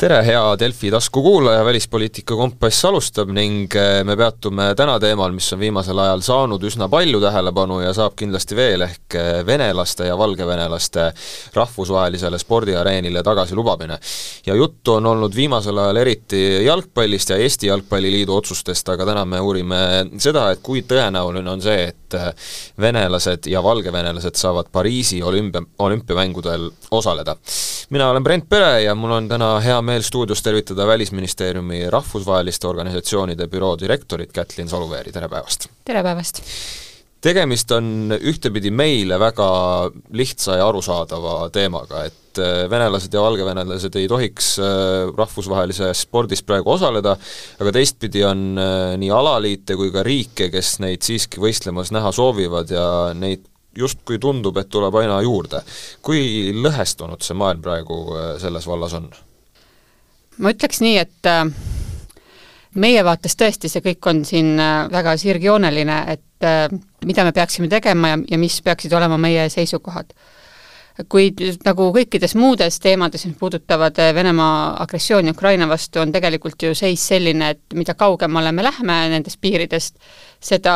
tere, hea Delfi taskukuulaja, Välispoliitika Kompass alustab ning eh, me peatume täna teemal, mis on viimasel ajal saanud üsna palju tähelepanu ja saab kindlasti veel, ehk eh, venelaste ja valgevenelaste rahvusvahelisele spordiareenile tagasi lubamine. ja juttu on olnud viimasel ajal eriti jalgpallist ja Eesti Jalgpalliliidu otsustest, aga täna me uurime seda, et kui tõenäoline on see, et eh, venelased ja valgevenelased saavad Pariisi olümpia, olümpiamängudel osaleda. mina olen Brent Pere ja mul on täna hea meel meel stuudios tervitada Välisministeeriumi rahvusvaheliste organisatsioonide büroo direktorit Kätlin Saluveeri, tere päevast! tere päevast! tegemist on ühtepidi meile väga lihtsa ja arusaadava teemaga, et äh, venelased ja valgevenelased ei tohiks äh, rahvusvahelises spordis praegu osaleda, aga teistpidi on äh, nii alaliite kui ka riike, kes neid siiski võistlemas näha soovivad ja neid justkui tundub, et tuleb aina juurde. kui lõhestunud see maailm praegu selles vallas on? Ma ütleks nii, et äh, meie vaates tõesti see kõik on siin äh, väga sirgjooneline, et äh, mida me peaksime tegema ja, ja mis peaksid olema meie seisukohad. kuid nagu kõikides muudes teemades, mis puudutavad Venemaa agressiooni Ukraina vastu, on tegelikult ju seis selline, et mida kaugemale me lähme nendest piiridest, seda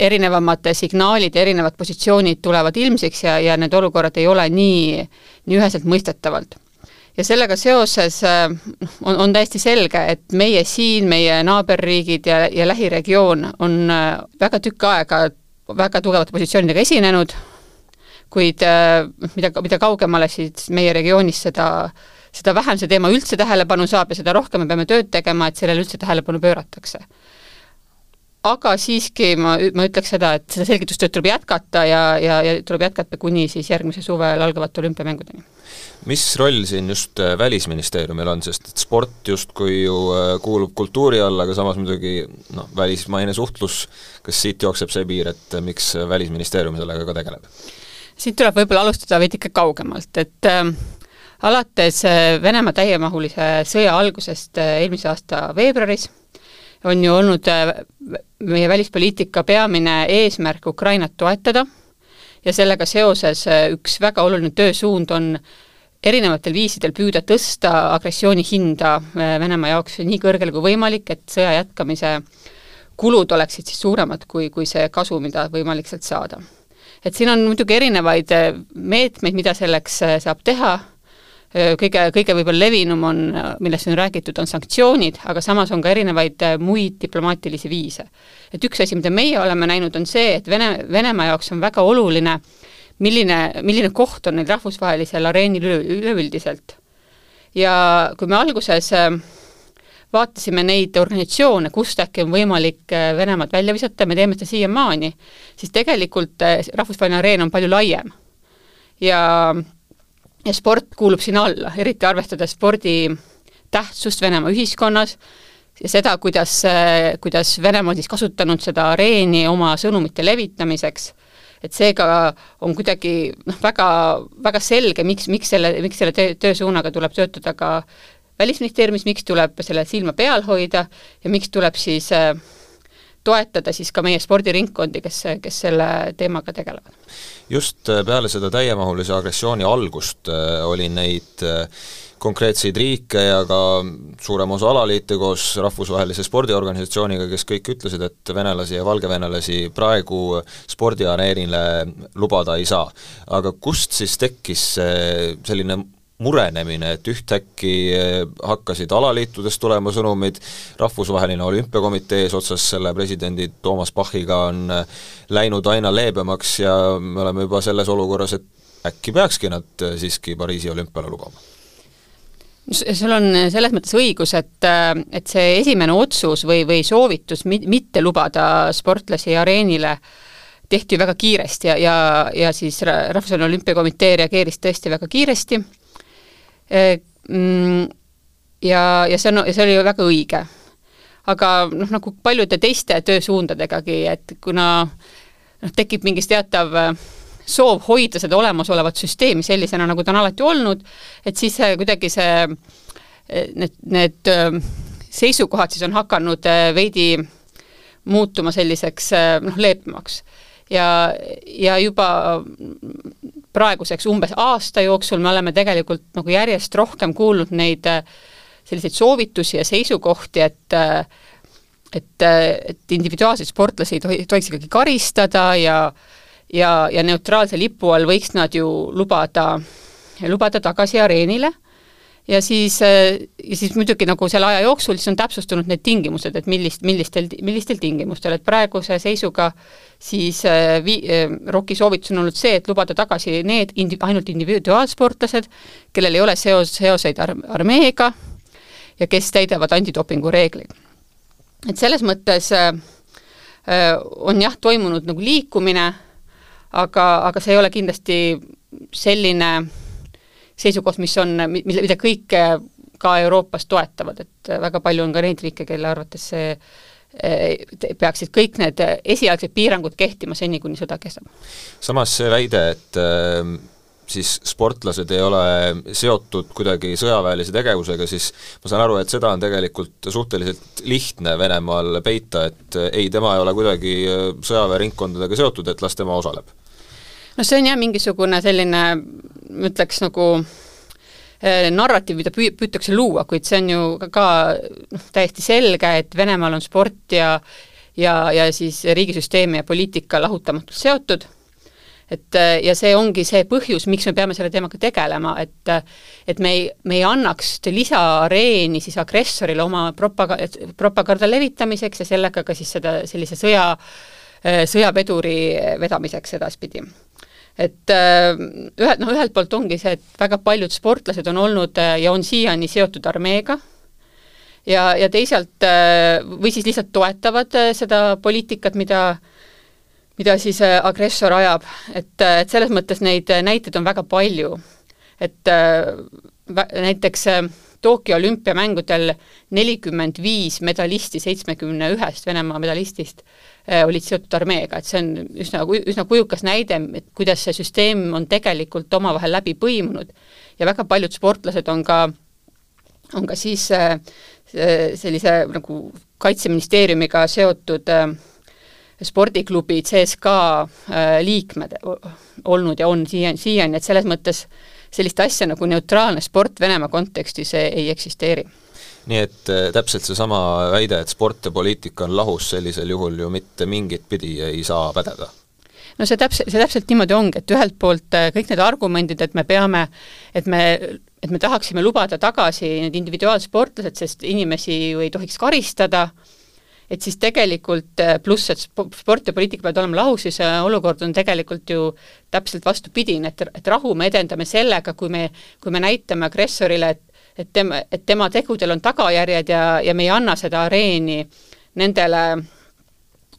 erinevamad signaalid ja erinevad positsioonid tulevad ilmsiks ja, ja need olukorrad ei ole nii, nii üheselt mõistetavalt ja sellega seoses äh, on, on täiesti selge, et meie siin, meie naaberriigid ja, ja lähiregioon on äh, väga tükk aega väga tugevate positsioonidega esinenud, kuid äh, mida, mida kaugemale siis meie regioonis, seda seda vähem see teema üldse tähelepanu saab ja seda rohkem me peame tööd tegema, et sellele üldse tähelepanu pööratakse aga siiski ma, ma ütleks seda, et seda selgitustööd tuleb jätkata ja, ja, ja tuleb jätkata kuni siis järgmise suvel algavate olümpiamängudeni. mis roll siin just äh, Välisministeeriumil on, sest et sport justkui ju äh, kuulub kultuuri alla, aga samas muidugi noh, välismaine suhtlus, kas siit jookseb see piir, et äh, miks Välisministeerium sellega ka tegeleb? siit tuleb võib-olla alustada veidike kaugemalt, et äh, alates Venemaa täiemahulise sõja algusest eelmise aasta veebruaris on ju olnud äh, meie välispoliitika peamine eesmärk Ukrainat toetada ja sellega seoses äh, üks väga oluline töösuund on erinevatel viisidel püüda tõsta agressiooni hinda äh, Venemaa jaoks nii kõrgele kui võimalik, et sõja jätkamise kulud oleksid siis suuremad kui, kui see kasu, mida võimalik sealt saada. et siin on muidugi erinevaid meetmeid, mida selleks saab teha, kõige, kõige võib-olla levinum on, millest on räägitud, on sanktsioonid, aga samas on ka erinevaid muid diplomaatilisi viise. et üks asi, mida meie oleme näinud, on see, et Vene, Venemaa jaoks on väga oluline, milline, milline koht on neil rahvusvahelisel areenil üleüldiselt. ja kui me alguses vaatasime neid organisatsioone, kust äkki on võimalik Venemaad välja visata, me teeme seda siiamaani, siis tegelikult rahvusvaheline areen on palju laiem. ja ja sport kuulub sinna alla, eriti arvestades spordi tähtsust Venemaa ühiskonnas ja seda, kuidas, kuidas Venemaa on siis kasutanud seda areeni oma sõnumite levitamiseks, et seega on kuidagi noh, väga, väga selge, miks, miks selle, miks selle töö, töösuunaga tuleb töötada ka Välisministeeriumis, miks tuleb selle silma peal hoida ja miks tuleb siis äh, toetada siis ka meie spordiringkondi, kes, kes selle teemaga tegelevad. just äh, peale seda täiemahulise agressiooni algust äh, oli neid äh, konkreetseid riike ja ka suurem osa alaliite koos rahvusvahelise spordiorganisatsiooniga, kes kõik ütlesid, et venelasi ja valgevenelasi praegu spordiareenile lubada ei saa. aga kust siis tekkis selline murenemine, et ühtäkki eh, hakkasid alaliitudest tulema sõnumid, rahvusvaheline olümpiakomitee eesotsas selle presidendi Toomas Bachiga on eh, läinud aina leebemaks ja me oleme juba selles olukorras, et äkki peakski nad eh, siiski Pariisi olümpiale lubama? sul on selles mõttes õigus, et, et see esimene otsus või, või soovitus mitte lubada sportlasi areenile tehti väga kiiresti ja, ja, ja siis Rahvusvaheline Olümpiakomitee reageeris tõesti väga kiiresti ja, ja see on, see oli ju väga õige. aga noh, nagu paljude teiste töösuundadegagi, et kuna noh, tekib mingis teatav äh, soov hoida seda olemasolevat süsteemi sellisena, nagu ta on alati olnud, et siis kuidagi see, äh, need, need äh, seisukohad siis on hakanud veidi muutuma selliseks noh, leebemaks ja, ja juba praeguseks umbes aasta jooksul me oleme tegelikult nagu järjest rohkem kuulnud neid äh, selliseid soovitusi ja seisukohti, et äh, et, et individuaalseid sportlasi ei tohi, tohiks ikkagi karistada ja ja, ja neutraalse lipu all võiks nad ju lubada, lubada tagasi areenile ja siis, ja siis muidugi nagu selle aja jooksul siis on täpsustunud need tingimused, et millist, millistel, millistel tingimustel, et praeguse seisuga siis vi-, ROK-i soovitus on olnud see, et lubada tagasi need indi-, ainult individuaalsportlased, kellel ei ole seos, seoseid ar-, armeega ja kes täidavad antidopingu reegleid. et selles mõttes äh, on jah, toimunud nagu liikumine, aga, aga see ei ole kindlasti selline seisukoht, mis on, mille, mida kõik ka Euroopas toetavad, et väga palju on ka neid riike, kelle arvates see peaksid kõik need esialgsed piirangud kehtima seni, kuni sõda kestab. samas see väide, et äh, siis sportlased ei ole seotud kuidagi sõjaväelise tegevusega, siis ma saan aru, et seda on tegelikult suhteliselt lihtne Venemaal peita, et ei, tema ei ole kuidagi sõjaväeringkondadega seotud, et las tema osaleb no see on jah, mingisugune selline, ma ütleks nagu eh, narratiiv, mida püü-, püütakse luua, kuid see on ju ka noh, täiesti selge, et Venemaal on sport ja ja, ja siis riigisüsteemi ja poliitika lahutamatult seotud, et eh, ja see ongi see põhjus, miks me peame selle teemaga tegelema, et et me ei, me ei annaks lisaareeni siis agressorile oma propaga-, propaganda levitamiseks ja sellega ka siis seda, sellise sõja, eh, sõjaveduri vedamiseks edaspidi et äh, ühe, noh, ühelt poolt ongi see, et väga paljud sportlased on olnud äh, ja on siiani seotud armeega, ja, ja teisalt äh, või siis lihtsalt toetavad seda poliitikat, mida mida siis agressor ajab, et, et selles mõttes neid näiteid on väga palju. et näiteks Tokyo olümpiamängudel nelikümmend viis medalisti seitsmekümne ühest Venemaa medalistist äh, olid seotud armeega, et see on üsna, üsna kujukas näide, et kuidas see süsteem on tegelikult omavahel läbi põimunud. Ja väga paljud sportlased on ka, on ka siis äh, sellise nagu Kaitseministeeriumiga seotud äh, spordiklubi CSKA liikmed olnud ja on siiani, siiani, et selles mõttes äh, sellist asja nagu neutraalne sport Venemaa kontekstis ei eksisteeri nii et äh, täpselt seesama väide, et sport ja poliitika on lahus, sellisel juhul ju mitte mingit pidi ei saa pädeda? no see täpselt, see täpselt niimoodi ongi, et ühelt poolt äh, kõik need argumendid, et me peame, et me, et me tahaksime lubada tagasi need individuaalsportlased, sest inimesi ju ei tohiks karistada, et siis tegelikult äh, pluss, et sport ja poliitika peavad olema lahus, siis olukord on tegelikult ju täpselt vastupidine, et, et rahu me edendame sellega, kui me, kui me näitame agressorile, et et tema, et tema tegudel on tagajärjed ja, ja me ei anna seda areeni nendele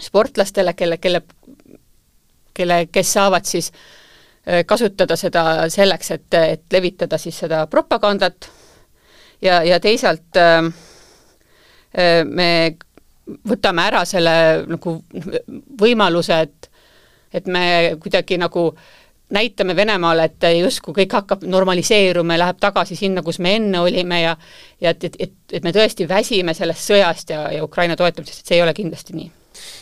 sportlastele, kelle, kelle, kelle, kes saavad siis äh, kasutada seda selleks, et, et levitada siis seda propagandat. Ja, ja teisalt äh, me võtame ära selle nagu võimaluse, et et me kuidagi nagu näitame Venemaale, et justkui kõik hakkab normaliseeruma ja läheb tagasi sinna, kus me enne olime ja ja et, et, et, et me tõesti väsime sellest sõjast ja, ja Ukraina toetamisest, et see ei ole kindlasti nii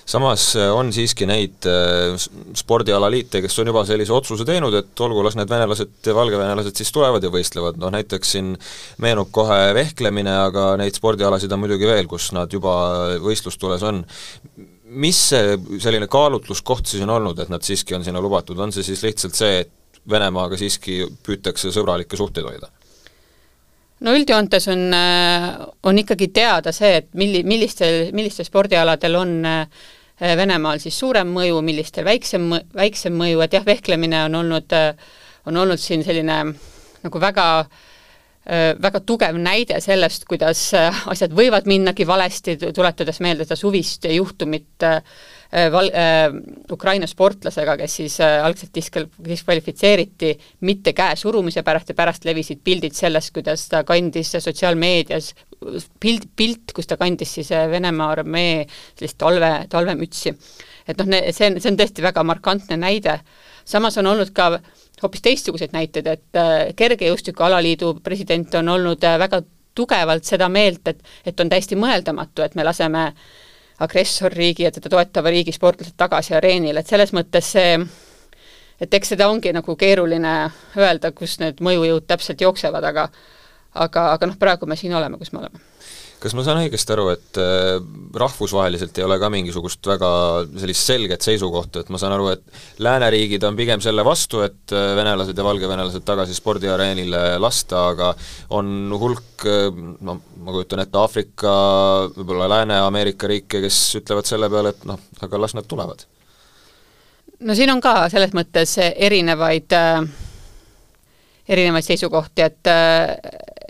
samas äh, on siiski neid äh, spordialaliite, kes on juba sellise otsuse teinud, et olgu, las need venelased ja valgevenelased siis tulevad ja võistlevad, noh näiteks siin meenub kohe vehklemine, aga neid spordialasid on muidugi veel, kus nad juba võistlustules on. Mis see selline kaalutluskoht siis on olnud, et nad siiski on sinna lubatud, on see siis lihtsalt see, et Venemaaga siiski püütakse sõbralikke suhteid hoida? no üldjoontes on, äh, on ikkagi teada see, et milli-, millistel, millistel spordialadel on äh, Venemaal siis suurem mõju, millistel väiksem, väiksem mõju, et jah, vehklemine on olnud, äh, on olnud siin selline nagu väga väga tugev näide sellest, kuidas asjad võivad minnagi valesti, tuletades meelde seda suvist juhtumit äh, Äh, val-, äh, Ukraina sportlasega, kes siis äh, algselt diskval-, diskvalifitseeriti mitte käe surumise pärast ja pärast levisid pildid sellest, kuidas ta kandis sotsiaalmeedias pilt, pilt, kus ta kandis siis Venemaa armee sellist talve, talvemütsi. et noh, see on, see on tõesti väga markantne näide, samas on olnud ka hoopis teistsuguseid näiteid, et kergejõustiku alaliidu president on olnud väga tugevalt seda meelt, et et on täiesti mõeldamatu, et me laseme agressorriigi ja teda toetava riigi sportlased tagasi areenile, et selles mõttes see et eks seda ongi nagu keeruline öelda, kus need mõjujõud täpselt jooksevad, aga aga, aga noh, praegu me siin oleme, kus me oleme kas ma saan õigesti aru, et äh, rahvusvaheliselt ei ole ka mingisugust väga sellist selget seisukohta, et ma saan aru, et lääneriigid on pigem selle vastu, et äh, venelased ja valgevenelased tagasi spordiareenile lasta, aga on hulk äh, no ma kujutan ette, Aafrika, võib-olla Lääne-Ameerika riike, kes ütlevad selle peale, et noh, aga las nad tulevad? no siin on ka selles mõttes erinevaid äh, erinevaid seisukohti, et,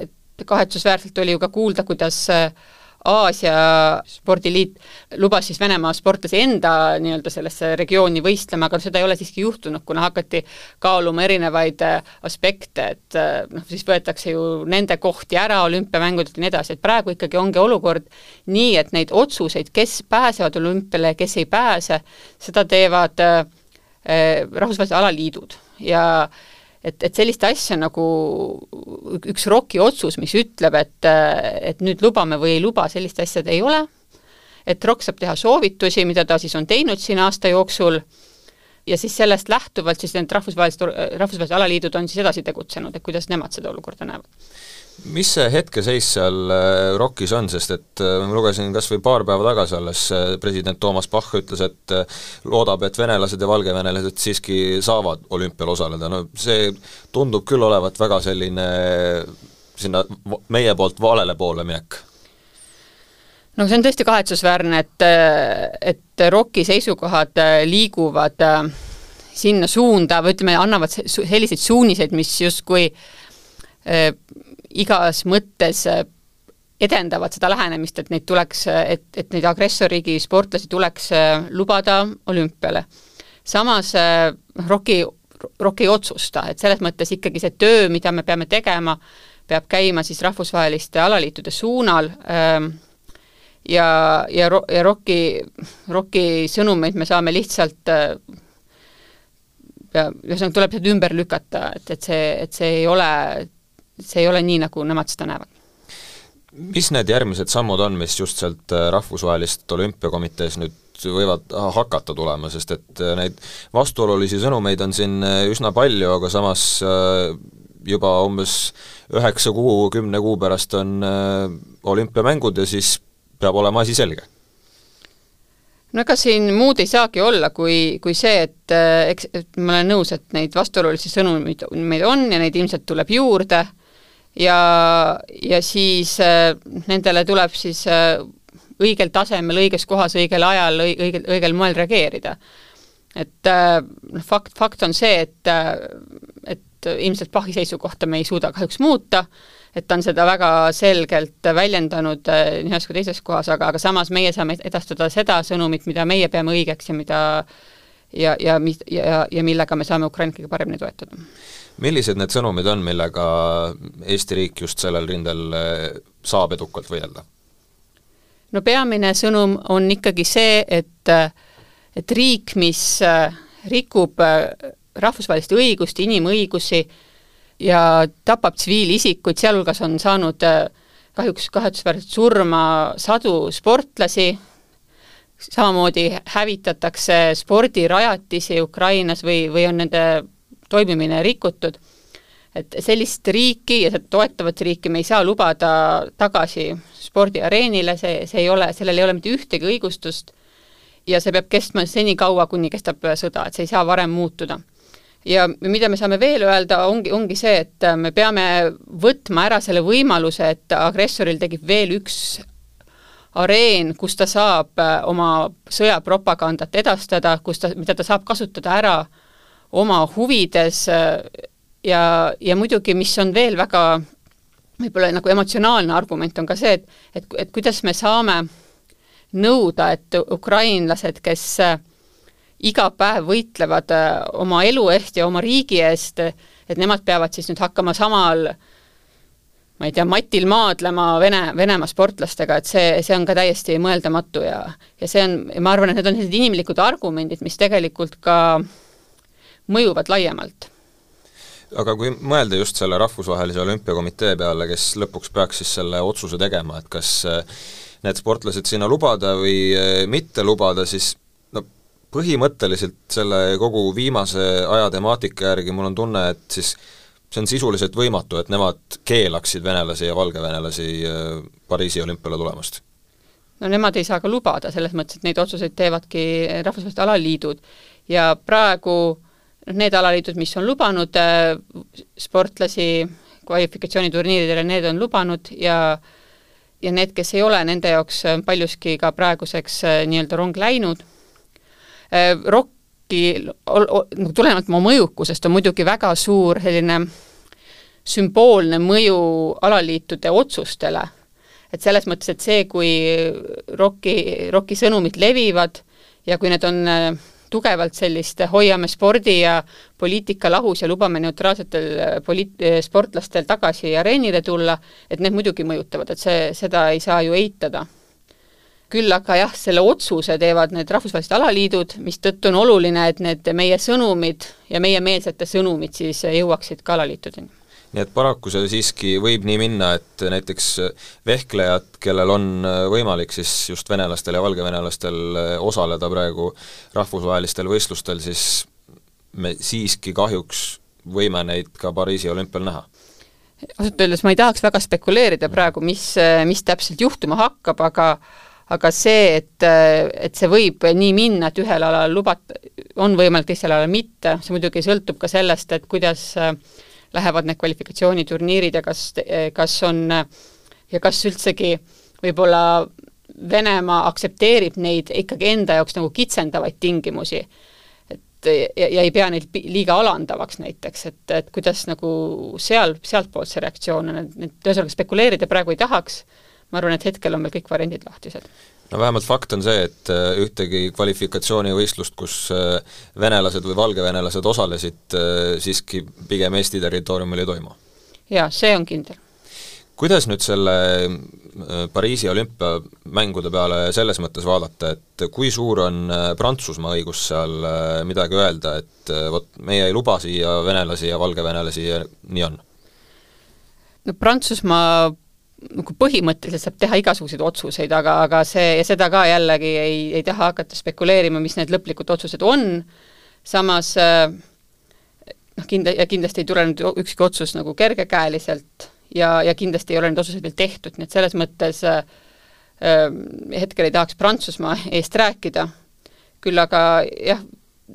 et kahetsusväärselt oli ju ka kuulda, kuidas Aasia spordiliit lubas siis Venemaa sportlasi enda nii-öelda sellesse regiooni võistlema, aga seda ei ole siiski juhtunud, kuna hakati kaaluma erinevaid aspekte, et noh, siis võetakse ju nende kohti ära olümpiamängudelt ja nii edasi, et praegu ikkagi ongi olukord nii, et neid otsuseid, kes pääsevad olümpiale ja kes ei pääse, seda teevad äh, rahvusvahelised alaliidud. Ja äh, et, et sellist asja nagu üks ROK-i otsus, mis ütleb, et, et nüüd lubame või ei luba, sellist asja ei ole, et ROK saab teha soovitusi, mida ta siis on teinud siin aasta jooksul, ja siis sellest lähtuvalt siis need rahvusvahelised, rahvusvahelised alaliidud on siis edasi tegutsenud, et kuidas nemad seda olukorda näevad. Mis see hetkeseis seal äh, ROK-is on, sest et äh, ma lugesin kas või paar päeva tagasi alles, äh, president Toomas Bach ütles, et loodab, et venelased ja valgevenelased siiski saavad olümpial osaleda, no see tundub küll olevat väga selline sinna meie poolt valele poole minek no see on tõesti kahetsusväärne, et, et ROK-i seisukohad liiguvad sinna suunda või ütleme, annavad selliseid suuniseid, mis justkui igas mõttes äh, edendavad seda lähenemist, et neid tuleks, et, et neid agressorriigi sportlasi tuleks äh, lubada olümpiale. samas äh, ROK-i, ROK ei otsusta, et selles mõttes ikkagi see töö, mida me peame tegema, peab käima siis rahvusvaheliste alaliitude suunal ähm, ja, ja, ja ROK-i, ROK-i sõnumeid me saame lihtsalt ja ühesõnaga tuleb seda ümber lükata, et, et see, et see ei ole see ei ole nii, nagu nemad seda näevad. Mis need järgmised sammud on, mis just sealt äh, rahvusvahelist olümpiakomitees nüüd võivad hakata tulema, sest et äh, neid vastuolulisi sõnumeid on siin äh, üsna palju, aga samas juba umbes üheksa kuu, kümne kuu pärast on olümpiamängud ja siis peab olema asi selge no ega siin muud ei saagi olla, kui, kui see, et eks, et ma olen nõus, et neid vastuolulisi sõnumeid meil on ja neid ilmselt tuleb juurde ja, ja siis äh, nendele tuleb siis äh, õigel tasemel, õiges kohas, õigel ajal, õigel, õigel moel reageerida. et äh, noh, fakt, fakt on see, et, et ilmselt Bachi seisukohta me ei suuda kahjuks muuta, et ta on seda väga selgelt väljendanud nii ühes kui teises kohas, aga, aga samas meie saame edastada seda sõnumit, mida meie peame õigeks ja mida ja, ja mis, ja, ja millega me saame Ukrainat kõige paremini toetada millised need sõnumid on, millega Eesti riik just sellel rindel eh, saab edukalt võidelda? no peamine sõnum on ikkagi see, et, et riik, mis rikub rahvusvahelist õigust, inimõigusi ja tapab tsiviilisikuid, sealhulgas on saanud kahjuks kahetsusväärselt surma sadu sportlasi, samamoodi hävitatakse spordirajatisi Ukrainas või, või on nende toimimine rikutud, et sellist riiki ja seda toetavat riiki me ei saa lubada tagasi spordiareenile, see, see ei ole, sellel ei ole mitte ühtegi õigustust ja see peab kestma senikaua, kuni kestab sõda, et see ei saa varem muutuda. Ja mida me saame veel öelda, ongi, ongi see, et me peame võtma ära selle võimaluse, et agressoril tekib veel üks areen, kus ta saab oma sõjapropagandat edastada, kus ta, mida ta saab kasutada ära äh, oma huvides äh, ja, ja muidugi, mis on veel väga võib-olla nagu emotsionaalne argument, on ka see, et, et, et kuidas me saame nõuda, et ukrainlased, kes äh, iga päev võitlevad äh, oma elu eest ja oma riigi eest, et nemad peavad siis nüüd hakkama samal ma ei tea, matil maadlema Vene, Venemaa sportlastega, et see, see on ka täiesti mõeldamatu ja ja see on, ma arvan, et need on sellised inimlikud argumendid, mis tegelikult ka äh, mõjuvad laiemalt. Aga kui mõelda just selle Rahvusvahelise Olümpiakomitee peale, kes lõpuks peaks siis selle otsuse tegema, et kas need sportlased sinna lubada või mitte lubada, siis põhimõtteliselt selle kogu viimase aja temaatika järgi mul on tunne, et siis see on sisuliselt võimatu, et nemad keelaksid venelasi ja valgevenelasi Pariisi olümpiale tulemast no nemad ei saa ka lubada, selles mõttes, et neid otsuseid teevadki rahvusvahelised alaliidud ja praegu noh, need alaliidud, mis on lubanud äh, sportlasi kvalifikatsiooniturniiridele, need on lubanud ja ja need, kes ei ole, nende jaoks paljuski ka praeguseks äh, nii-öelda rong läinud äh,. Rocki, nagu tulenevalt oma mõjukusest, on muidugi väga suur selline sümboolne mõju alaliitude otsustele et selles mõttes, et see, kui roki, roki sõnumid levivad ja kui need on äh, tugevalt sellist hoiame spordi ja poliitika lahus ja lubame neutraalsetel äh, poliit-, äh, sportlastel tagasi areenile tulla, et need muidugi mõjutavad, et see, seda ei saa ju eitada. Küll aga jah, selle otsuse teevad need rahvusvahelised alaliidud, mistõttu on oluline, et need meie sõnumid ja meiemeelsete sõnumid siis jõuaksid ka alaliitudeni. Nii et paraku see siiski võib nii minna, et näiteks vehklejad, kellel on võimalik siis just venelastel ja valgevenelastel osaleda praegu rahvusvahelistel võistlustel, siis me siiski kahjuks võime neid ka Pariisi olümpial näha. Ausalt öeldes ma ei tahaks väga spekuleerida praegu, mis, mis täpselt juhtuma hakkab, aga aga see, et, et see võib nii minna, et ühel alal lubat-, on võimalik, teisel alal mitte, see muidugi sõltub ka sellest, et kuidas äh, lähevad need kvalifikatsiooniturniirid ja kas, kas on ja kas üldsegi võib-olla Venemaa aktsepteerib neid ikkagi enda jaoks nagu kitsendavaid tingimusi. ja, ja ei pea neid liiga alandavaks näiteks, et, et kuidas nagu seal, sealtpoolt see reaktsioon on, et, et ühesõnaga spekuleerida praegu ei tahaks, ma arvan, et hetkel on meil kõik variandid lahtised no vähemalt fakt on see, et äh, ühtegi kvalifikatsioonivõistlust, kus äh, venelased või valgevenelased osalesid, äh, siiski pigem Eesti territooriumil ei toimu. jaa, see on kindel. kuidas nüüd selle Pariisi olümpiamängude peale selles mõttes vaadata, et kui suur on Prantsusmaa õigus seal midagi öelda, et vot meie ei luba siia venelasi ja valgevenelasi ja nii on? no Prantsusmaa nagu põhimõtteliselt saab teha igasuguseid otsuseid, aga, aga see, ja seda ka jällegi ei, ei taha hakata spekuleerima, mis need lõplikud otsused on, samas äh, noh, kinda-, ja kindlasti ei tule nüüd ükski otsus nagu kergekäeliselt ja, ja kindlasti ei ole neid otsuseid veel tehtud, nii et selles mõttes äh, äh, hetkel ei tahaks Prantsusmaa eest rääkida, küll aga jah,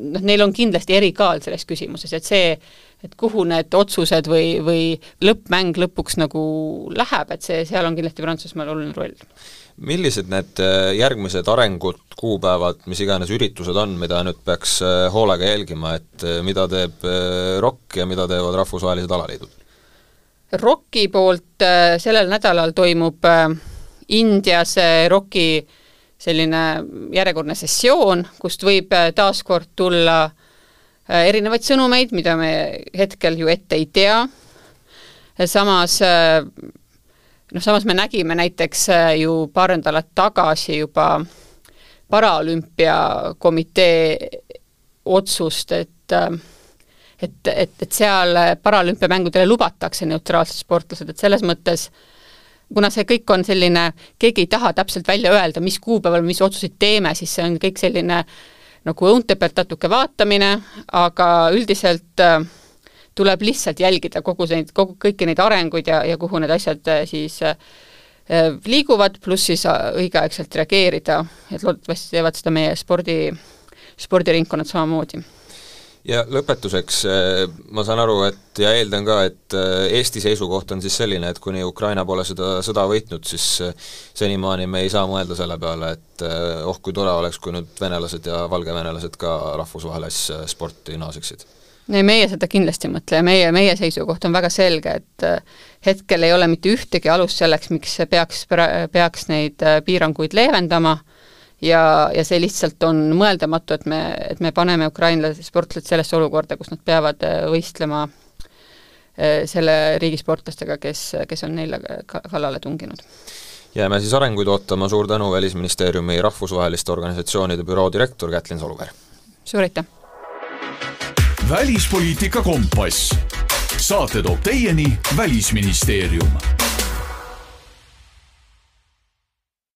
noh, neil on kindlasti erikaal selles küsimuses, et see, et kuhu need otsused või, või lõppmäng lõpuks nagu läheb, et see, seal on kindlasti Prantsusmaal oluline roll. millised need äh, järgmised arengud, kuupäevad, mis iganes üritused on, mida nüüd peaks äh, hoolega jälgima, et äh, mida teeb ROK ja mida teevad rahvusvahelised alaliidud? ROK-i poolt sellel nädalal toimub Indias ROK-i selline järjekordne sessioon, kust võib taaskord tulla äh, Äh, erinevaid sõnumeid, mida me hetkel ju ette ei tea, samas äh, noh, samas me nägime näiteks äh, ju paar nädalat tagasi juba paralümpiakomitee otsust, et et, et, et seal paralümpiamängudele lubatakse neutraalsed sportlased, et selles mõttes kuna see kõik on selline, keegi ei taha täpselt välja öelda, mis kuupäeval mis otsuseid teeme, siis see on kõik selline äh, nagu õunte pealt natuke vaatamine, aga üldiselt äh, tuleb lihtsalt jälgida kogu neid, kogu, kõiki neid arenguid ja, ja kuhu need asjad äh, siis äh, liiguvad, pluss siis õigeaegselt reageerida, et loodetavasti teevad seda meie spordi, spordiringkonnad samamoodi ja lõpetuseks, eh, ma saan aru, et ja eeldan ka, et eh, Eesti seisukoht on siis selline, et kuni Ukraina pole seda sõda võitnud, siis eh, senimaani me ei saa mõelda selle peale, et oh, kui tore oleks, kui nüüd venelased ja valgevenelased ka rahvusvahelisse sporti naaseksid. Ei, meie seda kindlasti ei mõtle ja meie, meie seisukoht on väga selge, et hetkel ei ole mitte ühtegi alust selleks, miks peaks, peaks neid piiranguid leevendama ja, ja see lihtsalt on mõeldamatu, et me, et me paneme ukrainlased sportlased sellesse olukorda, kus nad peavad äh, võistlema äh, selle riigi sportlastega, kes, kes on neile kallale tunginud. jääme siis arenguid ootama, suur tänu, Välisministeeriumi rahvusvaheliste organisatsioonide büroo direktor Kätlin Saluveer! suur aitäh! välispoliitika kompass. saate toob teieni Välisministeerium